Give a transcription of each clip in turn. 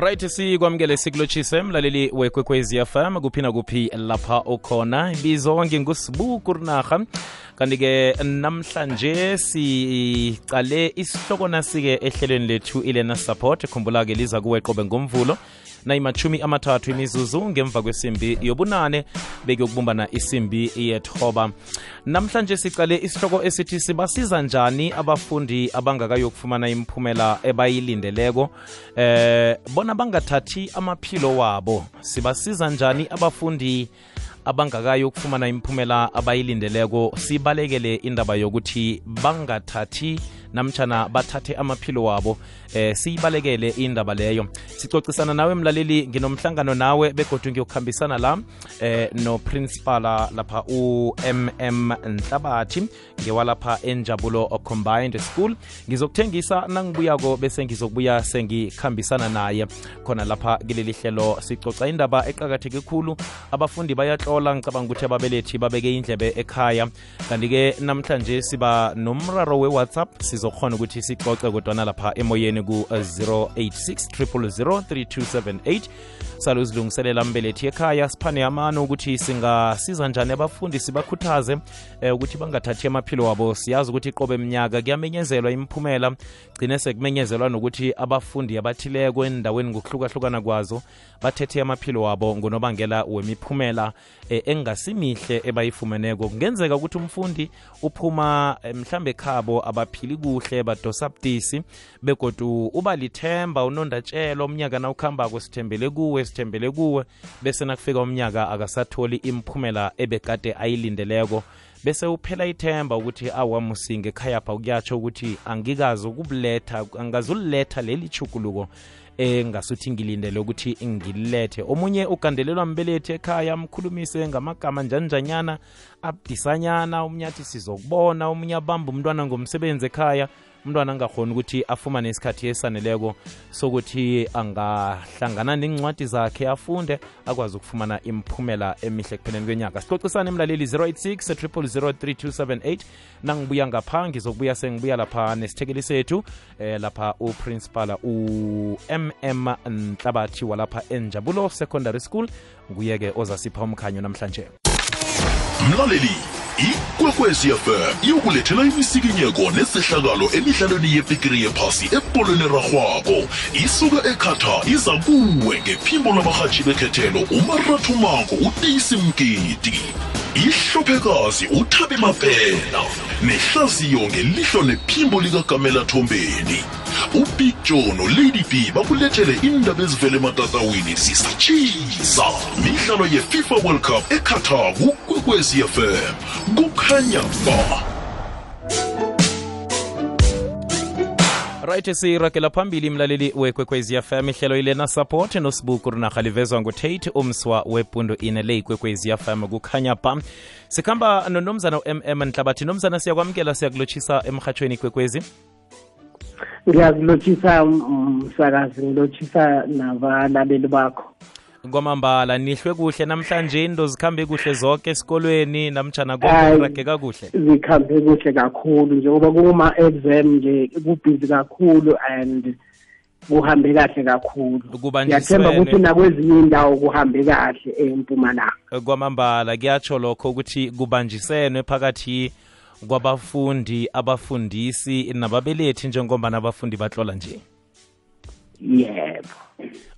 right sikwamukele sikulotshise mlaleli wekwekwezi fm kuphi nakuphi lapha ukhona. Ibizo ngingusibuku kurinarha kanti-ke namhlanje sicale isihloko nasike ehlelweni lethu ilena support. Khumbula-ke liza kuwe qobe ngomvulo nayimachumi amathathu imizuzu ngemva kwesimbi yobunane beke bekuyokubumbana isimbi yethoba. Namhlanje sicale isihloko esithi sibasiza njani abafundi abangakayokufumana imiphumela ebayilindeleko? Eh bona bangathathi amaphilo wabo. Sibasiza njani abafundi abangakayo ukufumana imiphumela abayilindeleko? Sibalekele indaba yokuthi bangathathi namtshana bathathe amaphilo wabo eh siyibalekele indaba leyo. Sicocisana nawe mlaleli nginomhlangano nawe begodwe ngiyokuhambisana la eh no principal lapha umm nhlabathi ngewalapha enjabulo combined school. Ngizokuthengisa nangibuyako bese ngizokubuya sengikhambisana naye. Khona lapha kileli hlelo sicoca indaba eqakatheke khulu. Abafundi bayatlola ngicabanga ukuthi ababelethi babeke indlebe ekhaya. Kanti-ke namhlanje siba nomraro we-whatsapp sizokhona ukuthi sicoce kodwana lapha emoyeni ku-086 3278 sale uzilungiselela mbelethi ekhaya siphane amano ukuthi singasiza njani abafundi sibakhuthaze eh, ukuthi bangathathi amaphilo wabo. Siyazi ukuthi qobe mnyaka kuyamenyezelwa imiphumela gcine sekumenyezelwa nokuthi abafundi abathileko endaweni ngokuhlukahlukana kwazo bathethe amaphilo wabo ngonobangela wemiphumela eh, engasimihle ebayifumeneko. Kungenzeka ukuthi umfundi uphuma eh, mhlambe khabo abaphili kuhle badosa budisi begodu uba lithemba unondatshelo umnyaka na ukuhambako sithembele kuwe sithembele kuwe bese nakufika umnyaka akasatholi imphumela ebekade ayilindeleko. Bese uphela ithemba ukuthi awamusinge ekhayapha kuyatsho ukuthi angikazi ukubuletha angazuliletha leli chukuluko engasuthi ngilindele ukuthi ngililethe omunye ugandelelwa mbelethi ekhaya amkhulumise ngamagama njanjanyana abdisanyana omunye athi sizokubona. Omunye abamba umntwana ngomsebenzi ekhaya umntwana angakhoni ukuthi afumane isikhathi esaneleko sokuthi angahlangana nencwadi zakhe afunde akwazi ukufumana imiphumela emihle ekupheleni kwenyanga. Sicocisane emlaleli 086 3278 nangibuya ngapha ngizokubuya sengibuya lapha nesithekeli sethu eh, lapha uprincipala u-mm nhlabathi walapha enjabulo secondary school. Nguye-ke ozasipha umkhanyo namhlanje. Mlaleli ikwekwezi fm iyokulethela imisikinyeko nesehlakalo emidlalweni yepikiri yephasi ebolweni rarhwako isuka ekhata iza kuwe ngephimbo labarhatshi bekhethelo umarathumango uteyisi mgidi. Ihlophekazi uthabi mapela nehlaziyo ngelihlo nephimbo likagamela thombeni. Ubig joe nolady b bakulethele indaba ezivele ematatawini zisatshisa midlalo yefifa world cup eqatar kukwekwezi fm kukhanya ba. Right siragela phambili mlaleli wekwekwezi fm ihlelo ilena support nosibuku rinarha livezwa ngutate umswa wepundo ine le ikwekwezi fm kukhanya ba sikhamba nonomzana u-mm nhlabathi nomzana siyakwamukela siyakulotshisa emhatshweni ikwekwezi ngiyakulotshisa msakazi ngilotshisa nabalaleli bakho kwamambala nihlwe kuhle namhlanje into zikhambe kuhle zonke esikolweni namtshana konke kurageka kuhle. zikhambe kuhle kakhulu njengoba kuma-exam nje kubhizi kakhulu and kuhambe kahle kakhulu. Ngiyathemba ukuthi nakwezinye indawo kuhambe kahle empumalanga. Kwamambala kuyatsho lokho ukuthi kubanjisenwe phakathi kwabafundi abafundisi nababelethi njengoba nabafundi batlola nje. Yebo.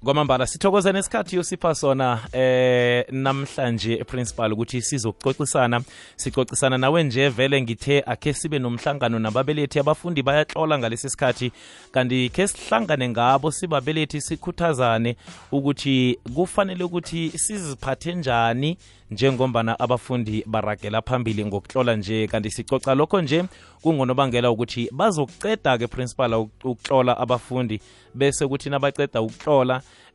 Kwamambala sithokoza nesikhathi yosipha sona eh namhlanje principal ukuthi sizokucocisana sicocisana nawe nje vele ngithe akhe sibe nomhlangano nababelethi. Abafundi bayatlola ngalesi sikhathi kanti khe sihlangane ngabo sibabelethi sikhuthazane ukuthi kufanele ukuthi siziphathe njani njengombana abafundi baragela phambili ngokutlola nje. Kanti sicoca lokho nje kungonobangela ukuthi bazokuceda-ke principal ukutlola abafundi bese kuthi nabaceda ukutlola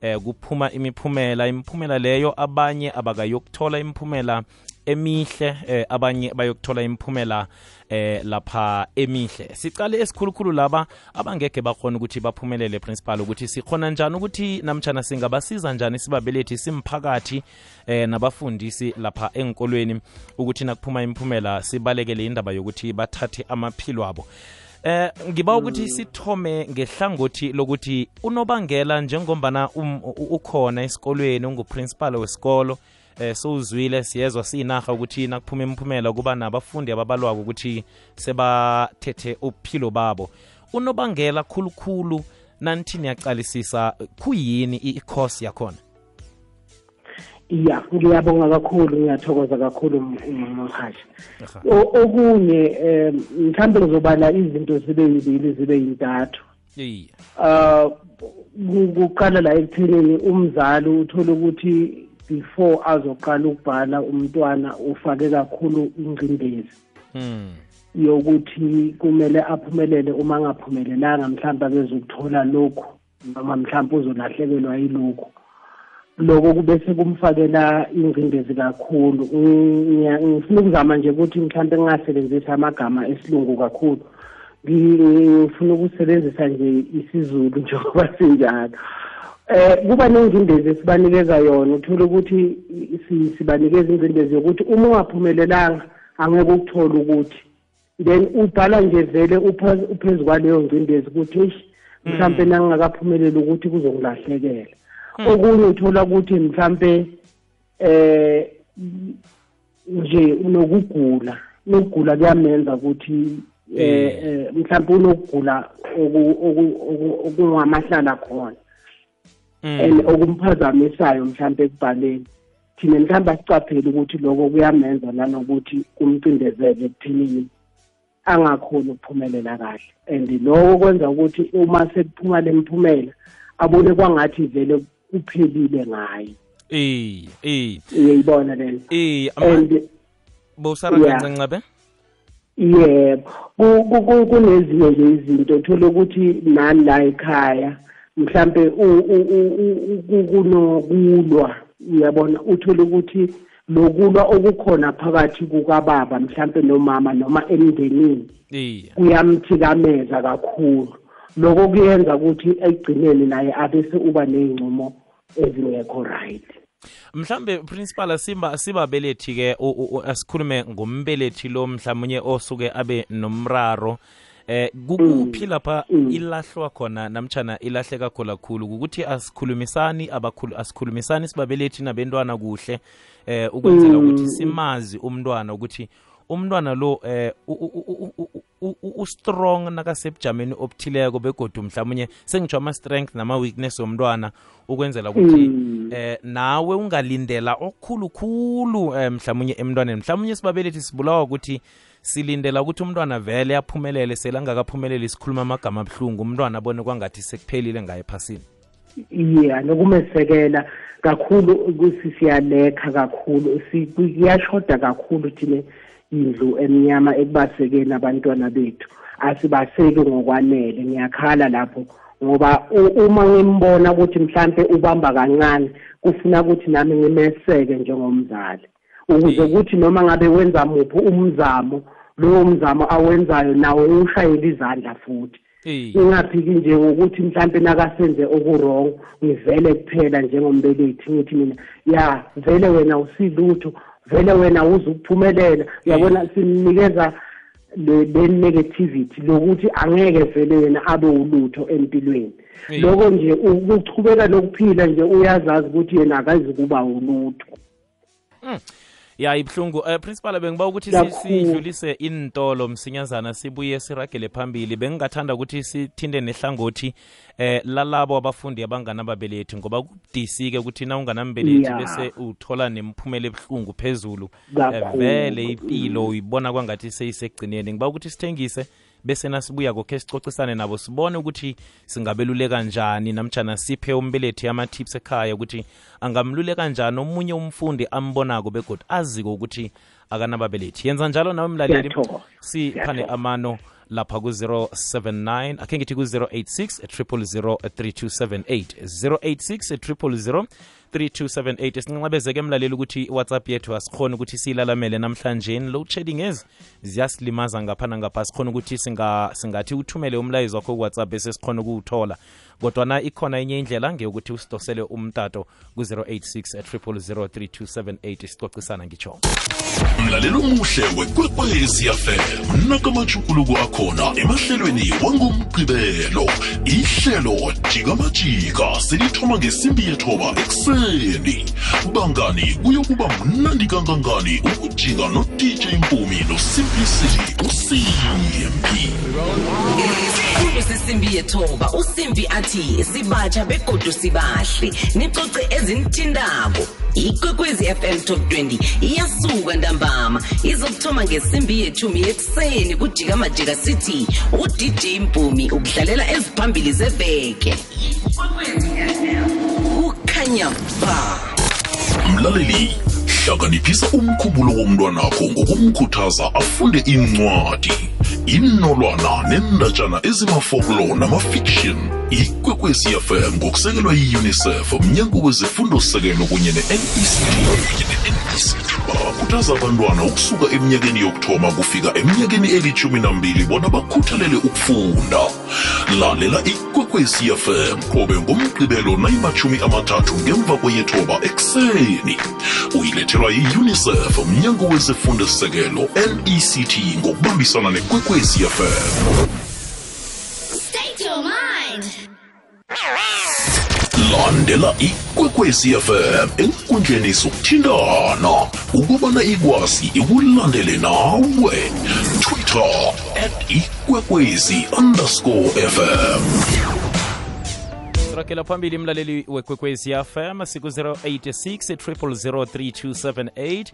eh kuphuma imiphumela. Imiphumela leyo abanye abakayokuthola imiphumela emihle eh, abanye bayokuthola imiphumela eh lapha emihle. Sicale esikhulukhulu laba abangeke bakhona ukuthi baphumelele principal ukuthi sikhona njani ukuthi namtshana singabasiza njani sibabelethi simphakathi eh nabafundisi lapha enkolweni ukuthi nakuphuma imiphumela sibalekele indaba yokuthi bathathe amaphilo abo eh ngiba ukuthi sithome ngehlangothi lokuthi unobangela njengombana um, ukhona esikolweni unguprincipal wesikolo eh sowuzwile siyezwa siyinarha ukuthi nakuphuma imiphumela kuba nabafundi ababalwako ukuthi sebathethe uphilo babo. Unobangela khulukhulu nanthi niyaqalisisa kuyini i-course yakhona? Ya ngiyabonga kakhulu ngiyathokoza kakhulu mhashi okunye um mhlawumbe ngizobala izinto zibe yibili zibe yintathu. Um kuqala la ekuthenini umzali uthole ukuthi before azoqala ukubhala umntwana ufake kakhulu ingcindezi. Mm. yokuthi kumele aphumelele uma angaphumelelanga mhlawumbe akezokuthola lokhu noma mhlawumbe uzolahlekelwa yilokhu loko kubese kumfakela ingcindezi kakhulu ngifuna ukuzama nje ukuthi mhlawumbe ngingasebenzisi amagama esilungu kakhulu ngifuna ukusebenzisa nje isizulu njengoba sinjalo eh kuba nengcindezi esibanikeza yona uthola ukuthi sibanikeza ingcindezi yokuthi uma ungaphumelelanga angeke ukuthola ukuthi then ubhala nje vele uphezu kwaleyo ngcindezi ukuthi mhlawumbe mm. nangingakaphumeleli ukuthi kuzongilahlekela. Okunye uthola ukuthi mhlambe eh nje nokugula nokugula kuyamenza ukuthi eh, eh. eh mhlawumbe unokugula okungamahlala khona. Hmm. and okumphazamisayo mhlawumbe ekubhaleni thina mhlawumbe asicapheli ukuthi lokho kuyamenza nanokuthi kumcindezele ekuthenini angakhoni ukuphumelela kahle. And lokho kwenza ukuthi uma sekuphuma le mphumela abone kwangathi vele uphelile ngayo eh eh uyayibona lena eh and bosara kancanca be yebo. Kunezinye nje izinto uthola ukuthi nani la ekhaya mhlambe kunokulwa uyabona? Uthola ukuthi lokulwa okukhona phakathi kukababa mhlambe nomama noma emndenini kuyamthikameza kakhulu. Lokho kuyenza ukuthi egcineni naye abese uba ney'ncumo ezingekho right. Mhlambe principal simba sibabelethi ke asikhulume ngombelethi lo mhlawumnye osuke abe nomraro. Eh kukuphi lapha mm. ilahlwa khona? Namtshana ilahleka khona kakhulu ukuthi asikhulumisani abakhulu asikhulumisani sibabelethi nabentwana kuhle eh ukwenzela ukuthi mm. simazi umntwana ukuthi umntwana lo eh ustrong nakasebujameni obuthileko begodu mhlawumnye sengitsho ama-strength nama-weakness womntwana ukwenzela ukuthi mm. eh nawe ungalindela okukhulukhulu eh, mhlawumnye emntwaneni. Mhlawumnye sibabelethi sibulawa ukuthi silindela ukuthi umntwana vele aphumelele selangakaphumeleli sikhuluma amagama abuhlungu umntwana abone kwangathi sekuphelile ngaye ephasini. Yeah nokumesekela kakhulu siyalekha kakhulu kuyashoda kakhulu thine indlu emnyama ekubasekeni abantwana bethu. Asibaseki ngokwanele ngiyakhala lapho ngoba uma ngimbona ukuthi mhlambe ubamba kancane kufuna ukuthi nami ngimeseke njengomzali. Ukuze ukuthi noma ngabe wenza muphi umzamo lowo mzamo awenzayo nawo ushayele izandla futhi. Ingaphiki nje ngokuthi mhlambe nakasenze okurong ngivele kuphela njengombelethi ngithi mina ya vele wena usilutho vele wena uzukuphumelela uyabona simnikeza le negativity lokuthi angeke vele yena abe ulutho empilweni. Lokho nje ukuchubeka lokuphila nje uyazazi ukuthi yena akazi kuba ulutho. Ya ibhlungu uh, principal bengiba ukuthi sidlulise intolo msinyazana sibuye siragele phambili. Bengingathanda ukuthi sithinde nehlangothi eh lalabo abafundi abanganababelethi ngoba kubudisi-ke ukuthi na unganambelethi yeah. bese uthola nemphumela ebuhlungu phezulu. Eh, vele impilo uyibona kwangathi seyisegcineni. Ngiba ukuthi sithengise bese nasibuya kokhe sicocisane nabo sibone ukuthi singabeluleka njani. Namtshana siphe umbelethi ama-tips ekhaya ukuthi angamluleka njani omunye umfundi ambonako begodi aziko ukuthi akanababelethi. Yenza njalo nawe mlaleli. Siphane amano lapha ku-079 akhe ngithi ku-086 000 3278 086 000 3278 sinqabezeke emlaleli ukuthi iwhatsapp yethu asikhona ukuthi siyilalamele namhlanje. Load shedding ezi ziyasilimaza ngapha nangapha. Sikhona ukuthi singa, singathi uthumele umlayezo wakho kuwhatsapp bese sikhona ukuwuthola. Kodwana ikhona enye indlela ngeyokuthi usidosele umtato ku-086 0003278 sicocisana ngitsho. Mlalelo omuhle wekwekwezi fm akhona emahlelweni wangomgqibelo ihlelo jikamajika selithoma ngesimbi yethoba ekuseni bangani kuyokuba mnandi kangangani ukujika no-dj mpumi nosimplicity usimpi isikhulu sesimbi yethoba usimbi athi sibatsha begodu sibahle nicoce ezinithindako. Ikwekwezi fm top 20 iyasuka ntambama izokuthoma ngesimbi yethumi yekuseni kujika majika city udj mpumi ukudlalela eziphambili zeveke. Ikwekwezi FM, ba mlaleli hlakaniphisa umkhumbulo womntwanakho ngokumkhuthaza afunde incwadi inolwana nendatshana ezimafoklo namafiction. Ikwekwezi fm ngokusekelwa yi-unicef mnyango wezifundo-sekelo kunye ne-nect bakhuthaza abantwana ukusuka eminyakeni yokuthoma kufika eminyakeni elithumi nambili bona bakhuthalele ukufunda. Lalela ikwekwezi fm qobe ngomgqibelo nayimathumi amathathu ngemva kweyethoba ekuseni. Uyilethelwa yi-unicef mnyango wezifundo-sekelo nect ngokubambisana nekwekwezi fm State your mind. landela ikwekwezi fm enkundleni zokuthindana ukubana ikwazi ikulandele nawe. Twitter at ikwekwezi underscore fm rakela phambili mlaleli wekwekwezi fm siku-086 3278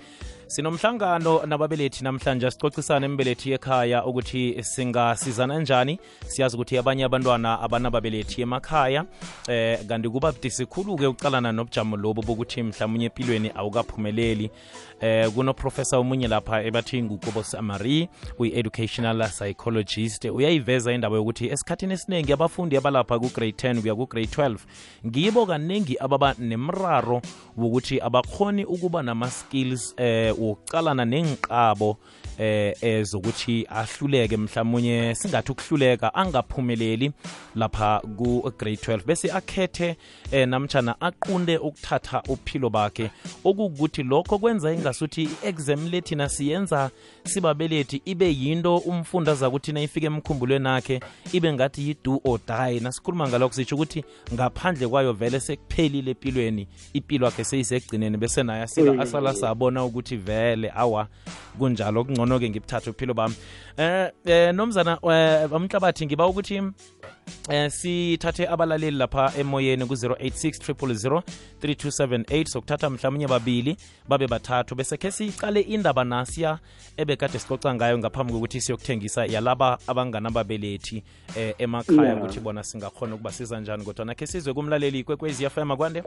sinomhlangano nababelethi namhlanje sicocisana embelethi ekhaya ukuthi singasizana njani. Siyazi ukuthi abanye abantwana abanababelethi emakhaya eh kanti kuba budisi khulu-ke ukucalana nobujamo lobo bokuthi mhlawumunye empilweni awukaphumeleli. Eh kunoprofessor omunye lapha ebathi ngukobo samari uyi-educational psychologist. Uyayiveza indaba yokuthi esikhathini esiningi abafundi abalapha ku-grade 10 kuya ku-grade 12 ngibo kaningi ababa nemraro wokuthi abakhoni ukuba nama-skills eh uqalana nenqabo eh ezokuthi ahluleke mhlawumnye singathi ukuhluleka angaphumeleli lapha ku-grade 12 bese akhethe eh namtshana aqunde ukuthatha uphilo bakhe. Okukuthi lokho kwenza ingasuthi i-exam lethina siyenza sibabelethi ibe yinto umfundi azakuthi nayifika emkhumbulweni akhe ibe ngathi yi-do or die. Nasikhuluma ngalokho sitsho ukuthi ngaphandle kwayo vele sekuphelile empilweni impilo yakhe seyisekugcineni bese naye asala sabona ukuthi vele awa kunjalo kungcono-ke ngibuthathe uphilo bami. Eh eh nomzana eh, umhlabathi ngiba ukuthi eh sithathe abalaleli lapha emoyeni ku-086 000 3278 sokuthatha mhlawumnye babili babe bathathu. Bese khe sicale indaba nasiya ebekade sicoca ngayo ngaphambi kokuthi siyokuthengisa yalaba abanganababelethi eh, emakhaya Yeah. ukuthi bona singakhona ukuba siza njani. Kodwa nakhe sizwe kumlaleli kwekwezi fm kwande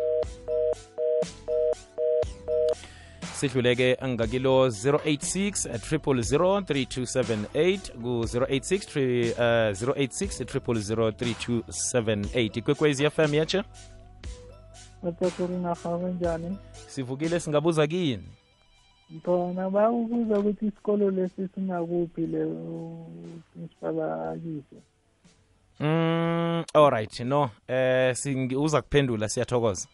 sidluleke ngakilo 086 0003278 ku-086 uh, 086 0003278 ikwekwezi fm yatshe? Batakuri nahawe njani? Sivukile singabuza kini? Khona bayakubuza ukuthi isikolo lesi singakuphi le principal mm mm, alright no eh singi- uza kuphendula siyathokoza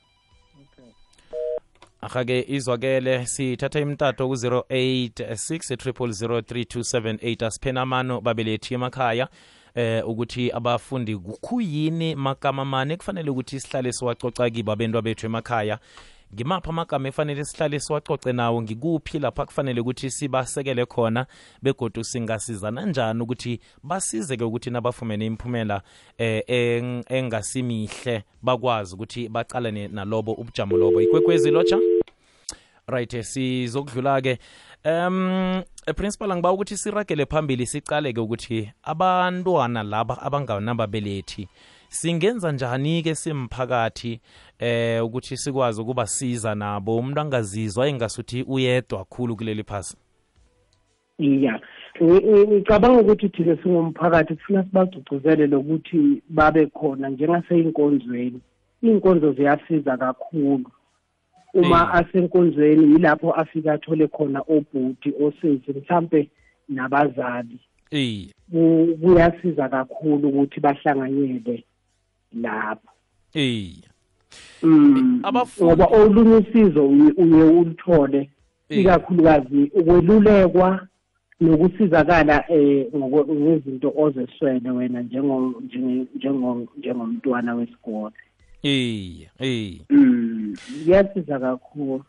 ahake izwakele sithatha imtato ku-086 0003278 asiphena amano babelethi emakhaya eh ukuthi abafundi kukhuyini makama mani kufanele ukuthi sihlale siwacoca kibo abentwa bethu emakhaya? Ngimaphi amagama efanele sihlale siwacoce nawo? Ngikuphi lapha kufanele ukuthi sibasekele khona? Begodu singasizana njani ukuthi basizeke ukuthi nabafumene imiphumela eh eng- engasimihle bakwazi ukuthi bacalane nalobo ubujamo lobo. Ikwekwezi lotsha right eh, sizokudlula-ke. Um principal angiba ukuthi siragele phambili sicale-ke ukuthi abantwana laba abanganababelethi singenza njani-ke simphakathi eh ukuthi sikwazi ukubasiza nabo? Umuntu angazizwa engasuthi uyedwa khulu kuleli phasi? Iya. Ngi- ngi- ngicabanga ukuthi thina singumphakathi kufuna sibagcugcuzele lokuthi babe khona njengaseyinkonzweni iy'nkonzo ziyasiza kakhulu. Uma asenkonzweni yilapho afika athole khona obhuti osisi mhlambe nabazali. Eh kuyasiza kakhulu ukuthi bahlanganyele lapho eh Mm. ngoba olunye usizo uye ulithole ikakhulukazi ukwelulekwa nokusizakala eh ngezinto ozeswele wena njengo njengomntwana wesikole. Eh eh mm kuyasiza kakhulu.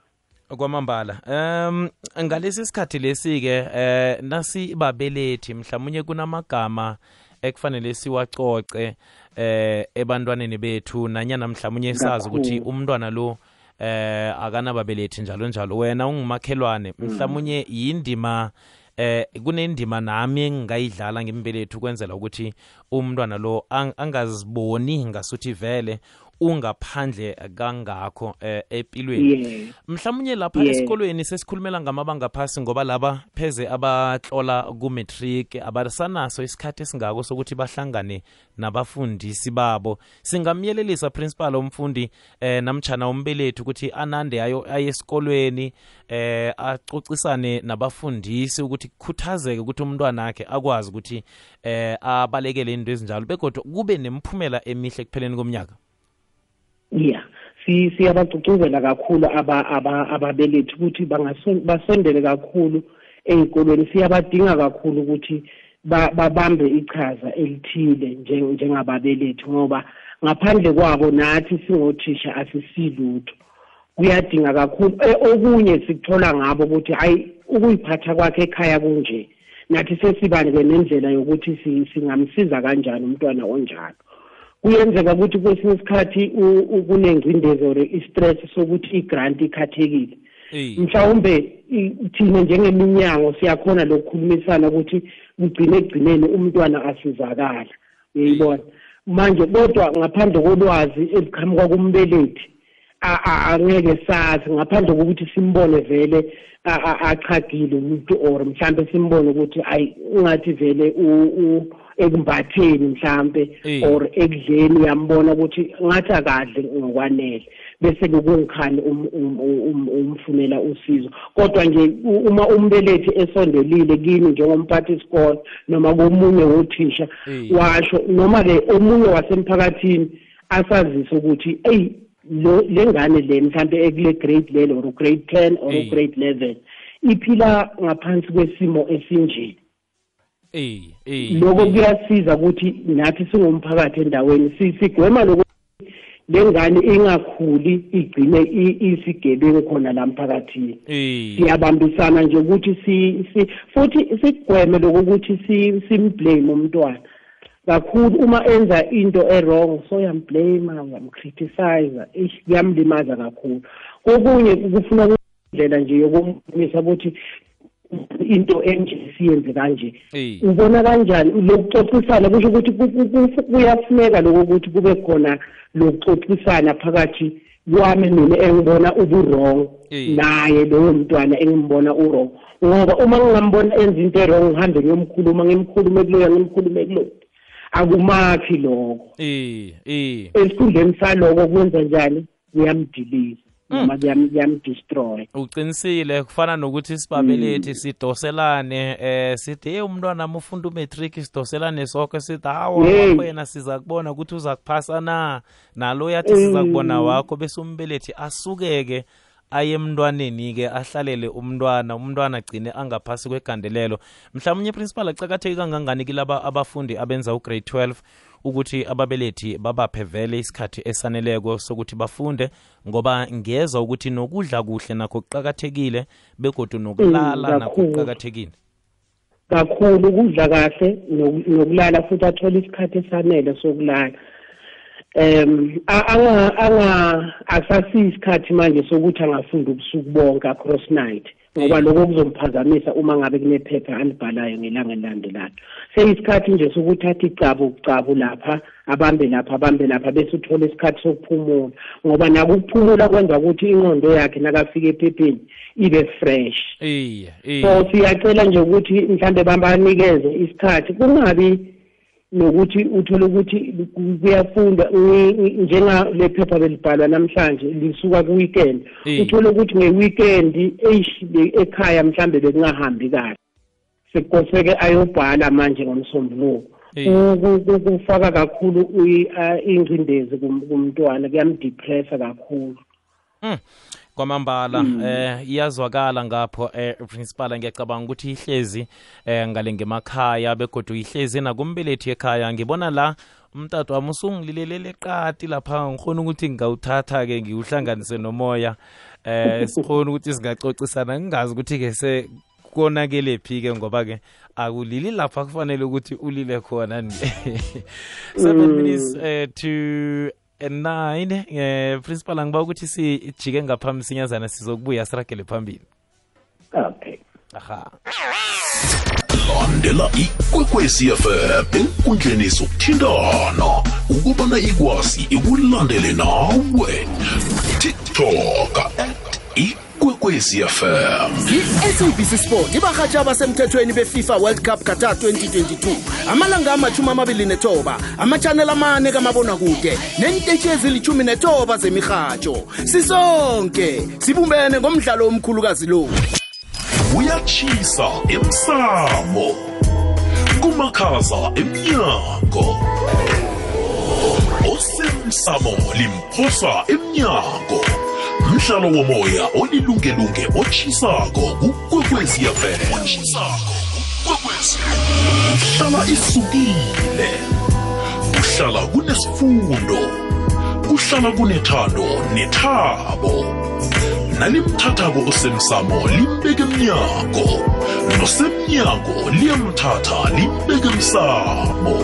Kwamambala um ngalesi sikhathi lesi ke eh nasi babelethi mhlawumnye kunamagama ekufanele siwacoce eh ebantwaneni bethu nanyana mhlawumnye sazi ukuthi umntwana lo eh akanababelethi njalo njalo. Wena ungumakhelwane. Mhlawumnye yindima eh kunendima nami engingayidlala ngimbelethu ukwenzela ukuthi umntwana lo angaziboni ngasuthi vele ungaphandle kangakho eh, empilweni yeah. mhlawumnye lapha yeah. esikolweni sesikhulumela ngamabanga phasi ngoba laba pheze abatlola ku-matric abasanaso isikhathi esingako sokuthi bahlangane nabafundisi babo singamyelelisa principal omfundi eh, namtshana umbelethi ukuthi anande ayo aye esikolweni eh acocisane nabafundisi ukuthi kukhuthazeke ukuthi umntwana akhe akwazi ukuthi eh abalekele into ezinjalo begodwa kube nemiphumela emihle ekupheleni komnyaka yeah. Si siyabagcugcuzela kakhulu aba ababelethi ukuthi basondele kakhulu ey'kolweni siyabadinga kakhulu ukuthi babambe ichaza elithile njengababelethi ngoba ngaphandle kwabo nathi singothisha asisilutho. Kuyadinga kakhulu e, okunye sikuthola ngabo ukuthi hayi ukuyiphatha kwakhe ekhaya kunje nathi sesibanike nendlela yokuthi singamsiza kanjani umntwana onjalo. Kuyenzeka ukuthi kwesinye isikhathi kunengcindezi or i-stress sokuthi i-grant ikhathekile. Mhlawumbe thina njengeminyango siyakhona lokukhulumisana ukuthi kugcine ekugcineni umntwana asizakala. Uyayibona? Manje kodwa ngaphandle kolwazi eliqhamuka kumbelethi angeke sazi. Ngaphandle kokuthi simbone vele achagile umuntu or mhlambe simbone ukuthi ayi ungathi vele ekumbatheni mhlambe or ekudleni uyambona ukuthi ngathi akadle ngokwanele bese kungikhani umfunela usizo. Kodwa nje uma umbelethi esondelile kini njengomphathi isikole noma komunye wothisha washo noma ke omunye wasemphakathini asazise ukuthi eyi le ngane le mhlambe ekule grade lelo or grade 10 or grade 11 iphila ngaphansi kwesimo esinje lokho kuyasiza ukuthi nathi singumphakathi endaweni sigwema lokho lengane ingakhuli igcine isigebengu khona la mphakathini siyabambisana nje ukuthi si futhi sigweme lokuthi simblame umntwana. Kakhulu uma enza into e-wrong so uyamblame uyamcriticize kuyamlimaza kakhulu. Kokunye kufuna indlela nje yokumbonisa ukuthi into enje siyenze kanje. Ubona kanjani? Lokuxoxisana kusho ukuthi kuyafuneka lokho ukuthi kube khona lokuxoxisana phakathi kwami mina engibona ubu-wrong naye loyo mntwana engimbona u-wrong. Ngoba uma ngingambona enza into e-wrong ngihambe ngiyomkhuluma ngimkhulume kuloya ngimkhulume kuloya akumakhi lokho. Esikhundleni saloko kwenza njani? Kuyamdiliza noma kuyamdestroy uqinisile kufana nokuthi sibabelethi sidoselane eh sithi hey umntwana ami ufunda umatric sidoselane sonke sithi hawa wena siza kubona ukuthi uza kuphasa na? Nalo yathi siza kubona wakho. Bese umbelethi asukeke aye emntwaneni-ke ahlalele umntwana umntwana agcine angaphasi kwegandelelo. Mhlawumnye principal acakatheki kangangani kilaba abafundi abenza ugrade 12 ukuthi ababelethi babaphe vele isikhathi esaneleko sokuthi bafunde? Ngoba ngeza ukuthi nokudla kuhle nakho kuqakathekile begodu nokulala nakho kuqakathekile. Kakhulu ukudla kahle nokulala futhi athole isikhathi esanele sokulala. Um anga anga asasiyi isikhathi manje sokuthi angafunda ubusuku bonke across night ngoba lokho kuzomphazamisa uma ngabe kunephepha alibhalayo ngelanga elilandelayo. Seyisikhathi nje sokuthi athi icabo ucabu lapha abambe lapha abambe lapha bese uthole isikhathi sokuphumula ngoba nako ukuphumula kwenza ukuthi ingqondo yakhe nakafika ephepheni ibe fresh. So siyacela nje ukuthi mhlambe babanikeze isikhathi kungabi nokuthi uthole ukuthi kuyafunda njengale phepha belibhalwa namhlanje lisuka ku-weekend. Uthole ukuthi nge-weekend ekhaya mhlambe bekungahambi kahle. Sekukoseke ayobhala manje ngomsombuluko kufaka kakhulu ingcindezi kumntwana kuyamdepressa kakhulu. Hmm. Kwamambala mm. eh iyazwakala ngapho eh principal ngiyacabanga ukuthi ihlezi eh ngale ngemakhaya begodwa ihlezi nakumbelethi ekhaya. Ngibona la umtatu wami usungililelele qati lapha ngikhona ukuthi ngawuthatha ke ngiwuhlanganise nomoya eh sikhona ukuthi singacocisana ngingazi ukuthi ke se konakele phi ke ngoba ke akulili lapha kufanele ukuthi ulile khona 7 minutes uh, to 9 eh principal angiba ukuthi sijike ngaphambi sinyazana sizokubuya siragele phambili. Okay. Aha. Landela ikwekwezi fm enkundleni zokuthintana ukubana ikwazi ikulandele nawe. Tiktok at ikwekwezi fm i-sabc sport ibarhatsha abasemthethweni befifa world cup qatar 2022 amalanga amachumi amabili nethoba amachanel amane kamabonakude nentetshi ezilithumi nethoba zemirhatsho sisonke sibumbene ngomdlalo omkhulukazi lo. Uyachisa emsamo kumakhaza emnyango. Osemsamo limphosa emnyango. Umdlalo womoya olilungelunge otshisako kukwekwezi fm uhlala isukile. Uhlala kunesifundo. Kuhlala kunethando nethabo. Nalimthathako osemsamo limbeke emnyango nosemnyango liyamthatha limbeke emsamo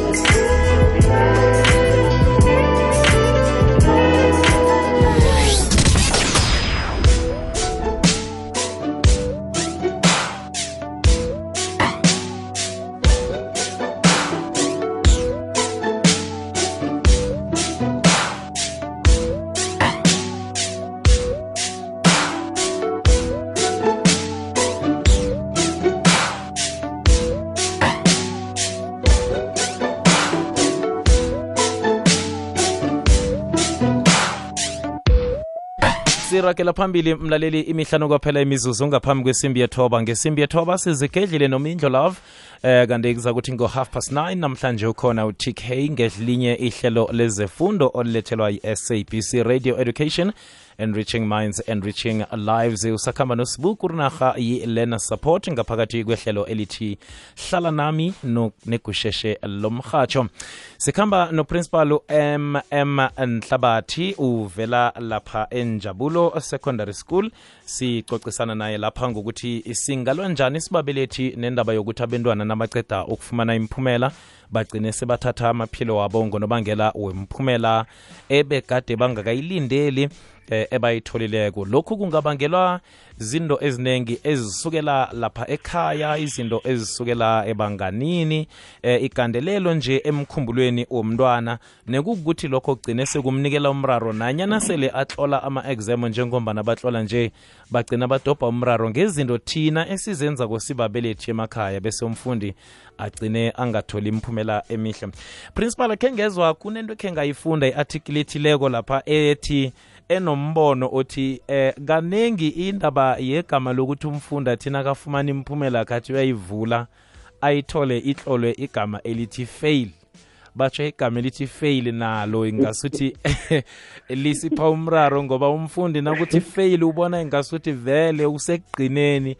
sirakela phambili mlaleli imihlanu kwaphela imizuzu ngaphambi kwesimbi yethoba. Ngesimbi yethoba sizigedlile nomindlo love eh kanti kuzakuthi ngo-half past 9 namhlanje ukhona utk ngelinye ihlelo lezefundo olulethelwa yi-sabc radio education enriching minds enriching lives. Usakhamba nosibuku rinarha yi-learner support ngaphakathi kwehlelo elithi hlala nami negusheshe lomrhatsho sikhamba noprincipal mm nhlabathi uvela lapha enjabulo secondary school. Sicocisana naye lapha ngokuthi singalwa njani sibabelethi nendaba yokuthi abentwana nabaceda ukufumana imiphumela bagcine sebathatha amaphilo wabo ngonobangela wemphumela ebegade bangakayilindeli eh, ebayitholileko? Lokhu kungabangelwa zinto eziningi ezisukela lapha ekhaya izinto ezisukela ebanganini eh, igandelelo nje emkhumbulweni womntwana. Nekukuthi lokho kugcine sekumnikela umraro nanyana sele atlola ama-exam njengombana batlola nje bagcina badobha umraro ngezinto thina esizenza kosibabelethi emakhaya bese umfundi agcine angatholi imphumela emihle. Principal khe ngezwa kunento ekhe ngayifunda i-article ethileko lapha ethi enombono othi eh kaningi indaba yegama lokuthi umfundi thina kafumana imiphumela kathi uyayivula ayithole ihlolwe igama elithi fail. Batsho igama elithi fail nalo ingasuthi lisipha umraro ngoba umfundi nakuthi fail ubona ingasuthi vele usekugqineni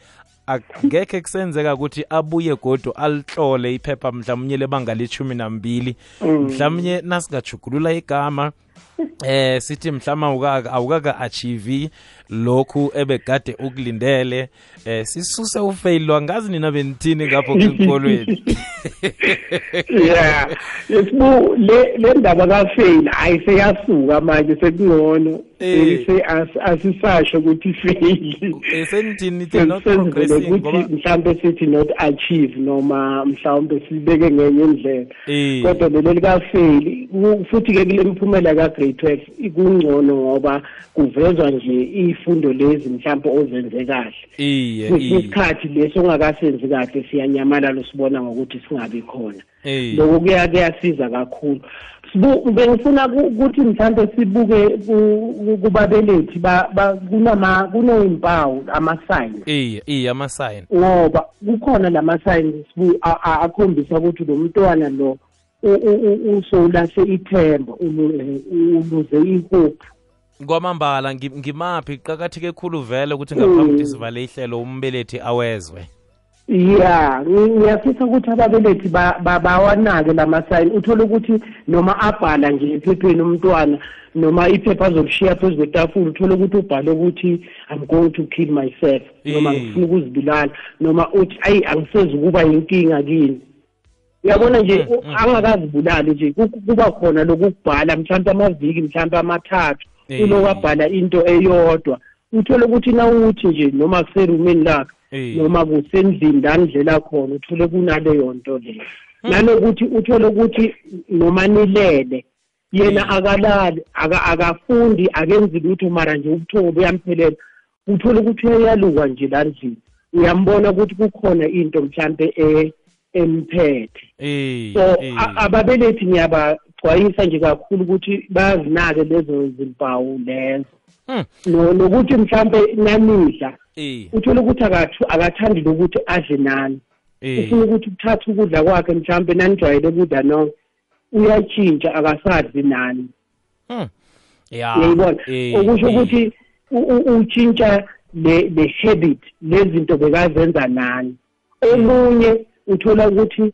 angekhe kusenzeka ukuthi abuye godo alihlole iphepha mhlawumnye lebanga lethumi nambili. Mhlawumnye nasingajugulula igama eh sithi mhlama awukaka awukaka achieve lokhu ebegade ukulindele. Eh sisuse ufail angazi nina benithini ngapho kwekolweni yeah. Yesibu le le ndaba ka fail ayiseyasuka manje sekungcono. Ese asisasho ukuthi fail. Esenithini nithi not progressing ngoba mhlambe sithi not achieve noma mhlawumbe sibeke ngenye indlela. Kodwa lelo lika fail futhi ke kule miphumela ka ka-grade twelve kungcono ngoba kuvezwa nje iy'fundo lezi mhlawumbe ozenze kahle. Iye isikhathi leso ongakasenzi kahle siyanyamalala usibona ngokuthi singabi khona. Iye lokho kuya kuyasiza kakhulu. Sibu- bengifuna ku- ukuthi mhlawumbe sibuke ku- kubabelethi ba- ba- kunama kuneyimpawu ama-signs iye iye amasayini ngoba kukhona lama-signs sibu- a- a- akhombisa ukuthi lo mntwana lo u- u- u- usowulahle ithemba ulu- uluze ihope kwamambala ngi- ngimaphi? Qakatheke khulu vele ukuthi ngaphambi ukuthi sivale ihlelo umbelethi awezwe. Ya ngi- ngiyafisa ukuthi ababelethi ba- ba- bawanake lama-sign uthole ukuthi noma abhala nje ephepheni umntwana noma iphepha azolishiya phezu kwetafula uthole ukuthi ubhale ukuthi i'm going to kill myself noma Eh. ngifuna ukuzibulala noma uthi ayi angisezi ukuba yinkinga kini. Uyabona nje Mm, mm, angakazibulali nje ku- kuba khona lokukubhala mhlawumbe amaviki mhlawumbe amathathu Eh. uloku abhala into eyodwa. Uthole ukuthi nawuthi nje noma kuserumini lakhe Eh. noma kusendlini la nidlela khona uthole kunaleyo nto leyo nanokuthi uthole ukuthi noma nilele yena akalali aka- akafundi akenzi lutho mara nje ubuthongo buyamphelela uthole ukuthi uyayaluka nje la ndlini uyambona ukuthi kukhona into mhlampe e- emphethe iye so a- ababelethi ngiyabagcwayisa nje kakhulu ukuthi bazinake lezo zimpawu lezo. Hmm. No- nokuthi mhlampe namihla iye uthole ukuthi akathu- akathandi lokuthi adle nani. Iye ufuna ukuthi uthathe ukudla kwakhe mhlawumbe nanijwayele ukudla nonke uyatshintsha akasadli nani. Hmm. ya uyayibona? iye, okusho iye. ukuthi u- u- utshintsha le le habit lezinto bekazenza nani. Omunye uthola ukuthi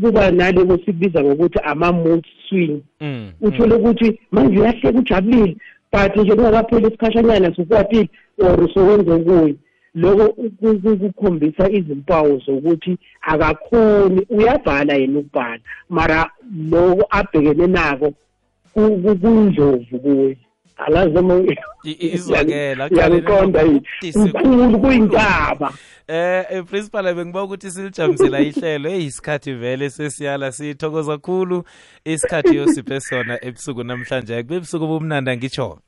kuba naloko sikubiza ngokuthi ama-mood swing. Mm, uthole ukuthi manje uyahleka ujabulile but nje kungakapheli isikhashanyana sukwatile or sokwenza okunye loko ku- ku- kukhombisa izimpawu zokuthi akakhoni uyabhala yena ukubhala mara loko abhekene nako ku- ku- kuyindlovu kuye. I- izwakela, yangiqonda yini kuyintaba. Eh eh, principal bengiba ukuthi silijamisela ihlelo. Eyisikhathi vele sesiyala sithokoza kakhulu isikhathi yosiphe sona ebusuku namhlanje. Kube busuku bomnanda ngitsho.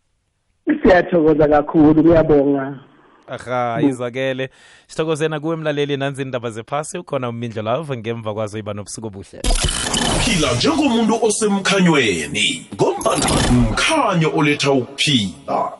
Siyathokoza kakhulu kuyabonga aha izwakele. Sithokozena kuwe mlaleli nanzi indaba zephasi. Ukhona umindlo lavo ngemva kwazo iba nobusuku obuhle phila njengomuntu osemkhanyweni ngombana mkhanyo oletha ukuphila